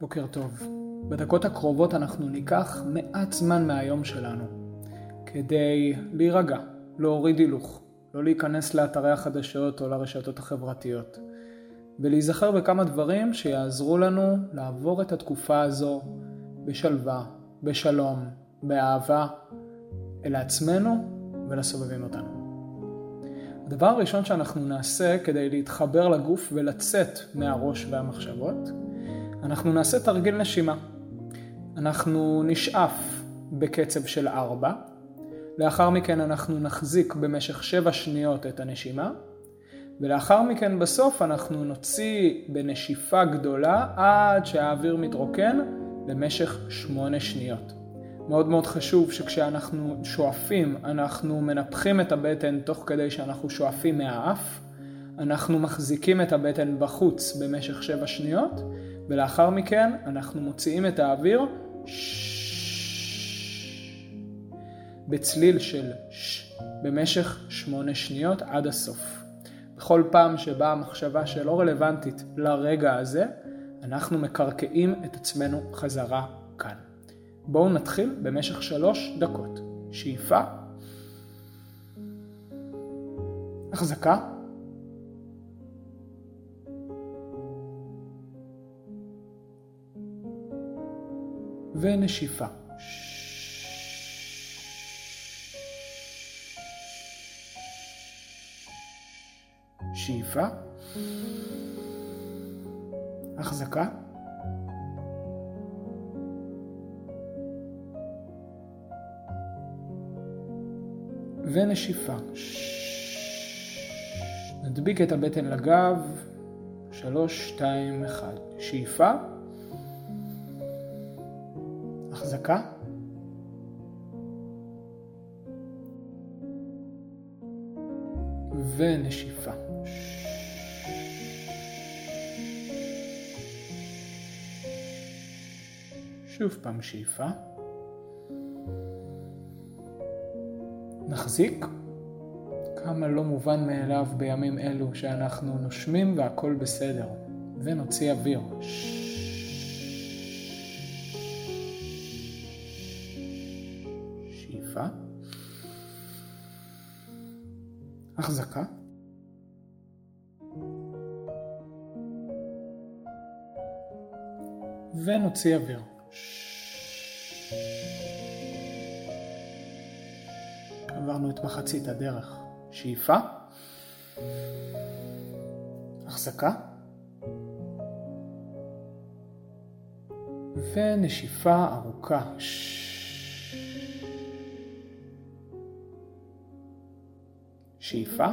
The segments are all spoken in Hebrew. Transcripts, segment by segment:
בוקר טוב. בדקות הקרובות אנחנו ניקח מעט זמן מהיום שלנו כדי להירגע, להוריד הילוך, לא להיכנס לאתרי החדשות או לרשתות החברתיות, ולהיזכר בכמה דברים שיעזרו לנו לעבור את התקופה הזו בשלווה, בשלום, באהבה, אל עצמנו ולסובבים אותנו. הדבר הראשון שאנחנו נעשה כדי להתחבר לגוף ולצאת מהראש והמחשבות, אנחנו נעשה תרגיל נשימה. אנחנו נשאף בקצב של 4, לאחר מכן אנחנו נחזיק במשך 7 שניות את הנשימה, ולאחר מכן בסוף אנחנו נוציא בנשיפה גדולה עד שהאוויר מתרוקן למשך 8 שניות. מאוד מאוד חשוב שכשאנחנו שואפים, אנחנו מנפחים את הבטן תוך כדי שאנחנו שואפים מהאף, אנחנו מחזיקים את הבטן בחוץ במשך 7 שניות, ולאחר מכן אנחנו מוציאים את האוויר בצליל של ש במשך 8 שניות עד הסוף. בכל פעם שבאה מחשבה שלא רלוונטית לרגע הזה, אנחנו מקרקעים את עצמנו חזרה כאן. בואו נתחיל במשך שלוש דקות. שאיפה, החזקה, ונשיפה. שאיפה, החזקה, ונשיפה. נדביק את הבטן לגב, שלוש, שתיים, אחד. שאיפה, החזקה, ונשיפה. שוב פעם שאיפה. נחזיק. כמה לא מובן מאליו בימים אלו שאנחנו נושמים והכל בסדר. ונוציא אוויר. שאיפה. החזקה. ונוציא אוויר. עברנו את מחצית הדרך. שאיפה, החזקה, ונשיפה ארוכה. שאיפה,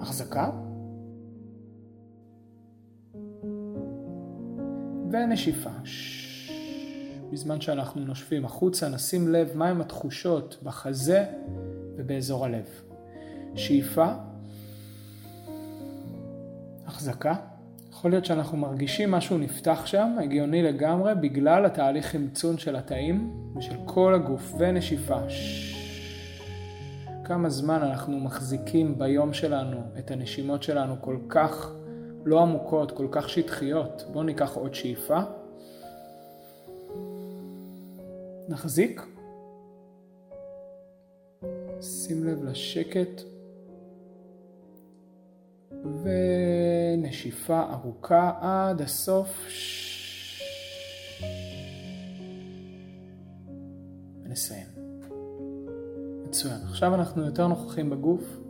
החזקה, ונשיפה. בזמן שאנחנו נושפים החוצה, נשים לב מהם התחושות בחזה ובאזור הלב. שאיפה, החזקה. יכול להיות שאנחנו מרגישים משהו נפתח שם, הגיוני לגמרי, בגלל התהליך חמצון של התאים ושל כל הגוף, ונשיפה. כמה זמן אנחנו מחזיקים ביום שלנו את הנשימות שלנו כל כך לא עמוקות, כל כך שטחיות. בואו ניקח עוד שאיפה. נחזיק. שים לב לשקט. ונשיפה ארוכה עד הסוף. ונסיים. מצוין. עכשיו אנחנו יותר נוכחים בגוף,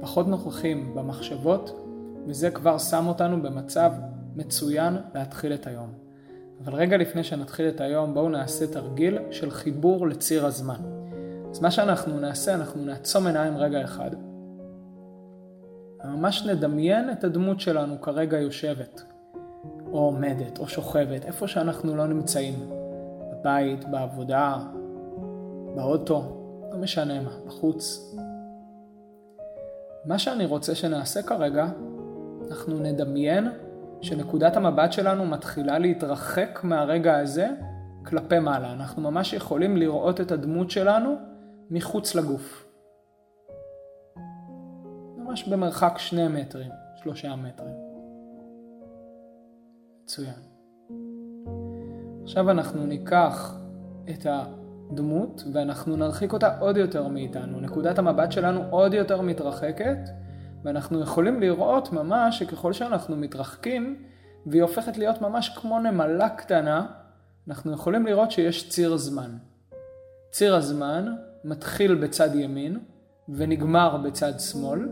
פחות נוכחים במחשבות, וזה כבר שם אותנו במצב מצוין להתחיל את היום. אבל רגע לפני שנתחיל את היום, בואו נעשה תרגיל של חיבור לציר הזמן. אז מה שאנחנו נעשה, אנחנו נעצום עיניים רגע אחד, וממש נדמיין את הדמות שלנו כרגע יושבת, או עומדת, או שוכבת, איפה שאנחנו לא נמצאים, בבית, בעבודה, באוטו, לא משנה מה, בחוץ. מה שאני רוצה שנעשה כרגע, אנחנו נדמיין שנקודת המבט שלנו מתחילה להתרחק מהרגע הזה כלפי מעלה. אנחנו ממש יכולים לראות את הדמות שלנו מחוץ לגוף. ממש במרחק שני מטרים, שלושה מטרים. מצוין. עכשיו אנחנו ניקח את הדמות ואנחנו נרחיק אותה עוד יותר מאיתנו. נקודת המבט שלנו עוד יותר מתרחקת ואנחנו יכולים לראות ממש שככל שאנחנו מתרחקים והיא הופכת להיות ממש כמו נמלה קטנה, אנחנו יכולים לראות שיש ציר זמן. ציר הזמן מתחיל בצד ימין ונגמר בצד שמאל,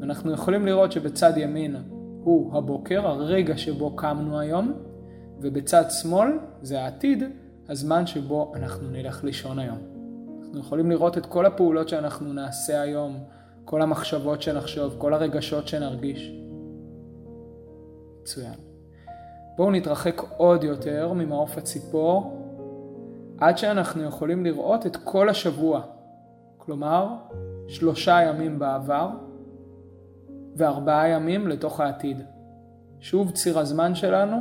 ואנחנו יכולים לראות שבצד ימין הוא הבוקר, הרגע שבו קמנו היום, ובצד שמאל זה העתיד, הזמן שבו אנחנו נלך לישון היום. אנחנו יכולים לראות את כל הפעולות שאנחנו נעשה היום, כל המחשבות שנחשוב, כל הרגשות שנרגיש. מצוין. בואו נתרחק עוד יותר ממעוף הציפור, עד שאנחנו יכולים לראות את כל השבוע. כלומר, שלושה ימים בעבר וארבעה ימים לתוך העתיד. שוב ציר הזמן שלנו,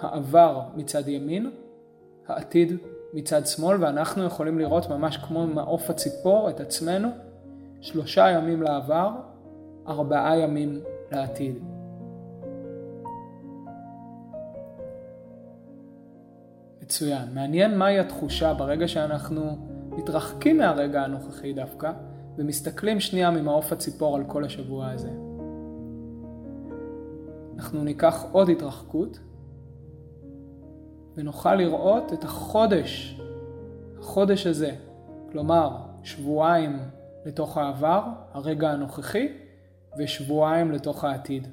העבר מצד ימין, העתיד מצד שמאל, ואנחנו יכולים לראות ממש כמו מעוף הציפור את עצמנו, שלושה ימים לעבר, ארבעה ימים לעתיד. מצוין. מעניין מהי התחושה ברגע שאנחנו מתרחקים מהרגע הנוכחי דווקא, ומסתכלים שנייה ממעוף הציפור על כל השבוע הזה. אנחנו ניקח עוד התרחקות, ונוכל לראות את החודש, החודש הזה, כלומר שבועיים לתוך העבר, הרגע הנוכחי, ושבועיים לתוך העתיד.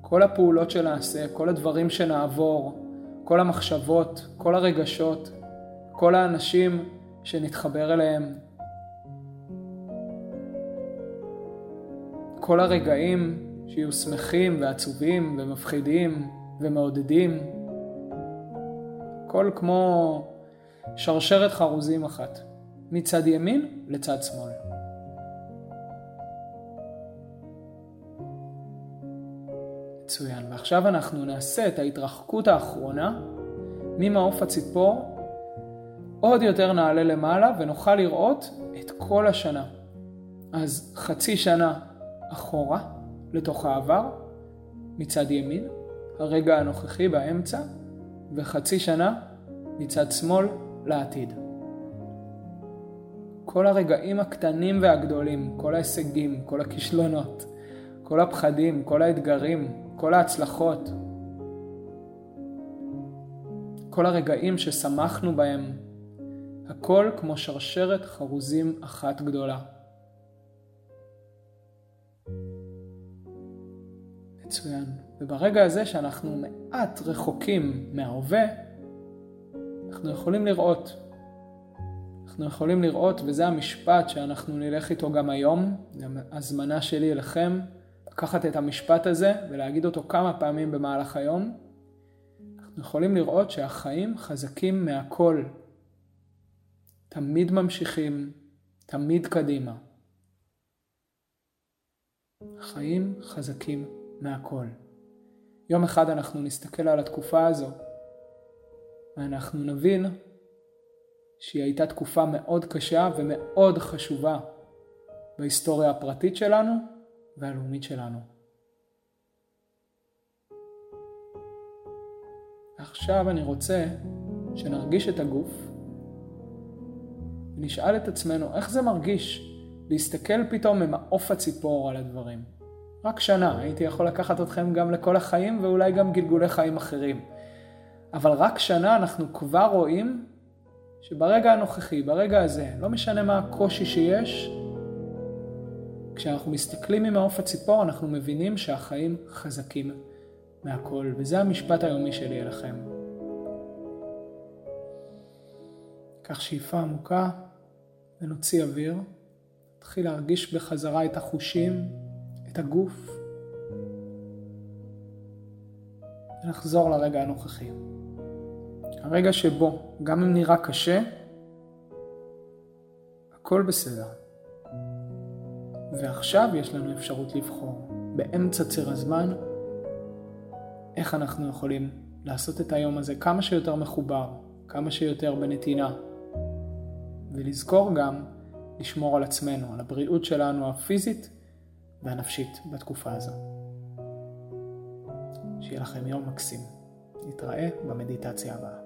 כל הפעולות שנעשה, כל הדברים שנעבור, כל המחשבות, כל הרגשות, כל האנשים שנתחבר אליהם, כל הרגעים שיהיו שמחים ועצובים ומפחידים ומעודדים, הכל כמו שרשרת חרוזים אחת, מצד ימין לצד שמאל. מצוין. ועכשיו אנחנו נעשה את ההתרחקות האחרונה ממעוף הציפור, עוד יותר נעלה למעלה ונוכל לראות את כל השנה. אז חצי שנה אחורה לתוך העבר, מצד ימין, הרגע הנוכחי באמצע, וחצי שנה מצד שמאל לעתיד. כל הרגעים הקטנים והגדולים, כל ההישגים, כל הכישלונות, כל הפחדים, כל האתגרים, כל ההצלחות, כל הרגעים ששמחנו בהם, הכל כמו שרשרת חרוזים אחת גדולה. מצוין. וברגע הזה שאנחנו מעט רחוקים מההווה, אנחנו יכולים לראות. אנחנו יכולים לראות, וזה המשפט שאנחנו נלך איתו גם היום, הזמנה שלי אליכם, לקחת את המשפט הזה ולהגיד אותו כמה פעמים במהלך היום, אנחנו יכולים לראות שהחיים חזקים מהכל. תמיד ממשיכים, תמיד קדימה. החיים חזקים מהכל. יום אחד אנחנו נסתכל על התקופה הזו ואנחנו נבין שהיא הייתה תקופה מאוד קשה ומאוד חשובה בהיסטוריה הפרטית שלנו והלאומית שלנו. עכשיו אני רוצה שנרגיש את הגוף ונשאל את עצמנו איך זה מרגיש להסתכל פתאום ממעוף הציפור על הדברים. רק שנה, הייתי יכול לקחת אתכם גם לכל החיים ואולי גם גלגולי חיים אחרים. אבל רק שנה אנחנו כבר רואים שברגע הנוכחי, ברגע הזה, לא משנה מה הקושי שיש, כשאנחנו מסתכלים ממעוף הציפור אנחנו מבינים שהחיים חזקים מהכל, וזה המשפט היומי שלי אליכם. קח שאיפה עמוקה ונוציא אוויר. נתחיל להרגיש בחזרה את החושים, את הגוף, ונחזור לרגע הנוכחי. הרגע שבו, גם אם נראה קשה, הכל בסדר. ועכשיו יש לנו אפשרות לבחור באמצע ציר הזמן איך אנחנו יכולים לעשות את היום הזה כמה שיותר מחובר, כמה שיותר בנתינה, ולזכור גם לשמור על עצמנו, על הבריאות שלנו הפיזית והנפשית בתקופה הזו. שיהיה לכם יום מקסים. נתראה במדיטציה הבאה.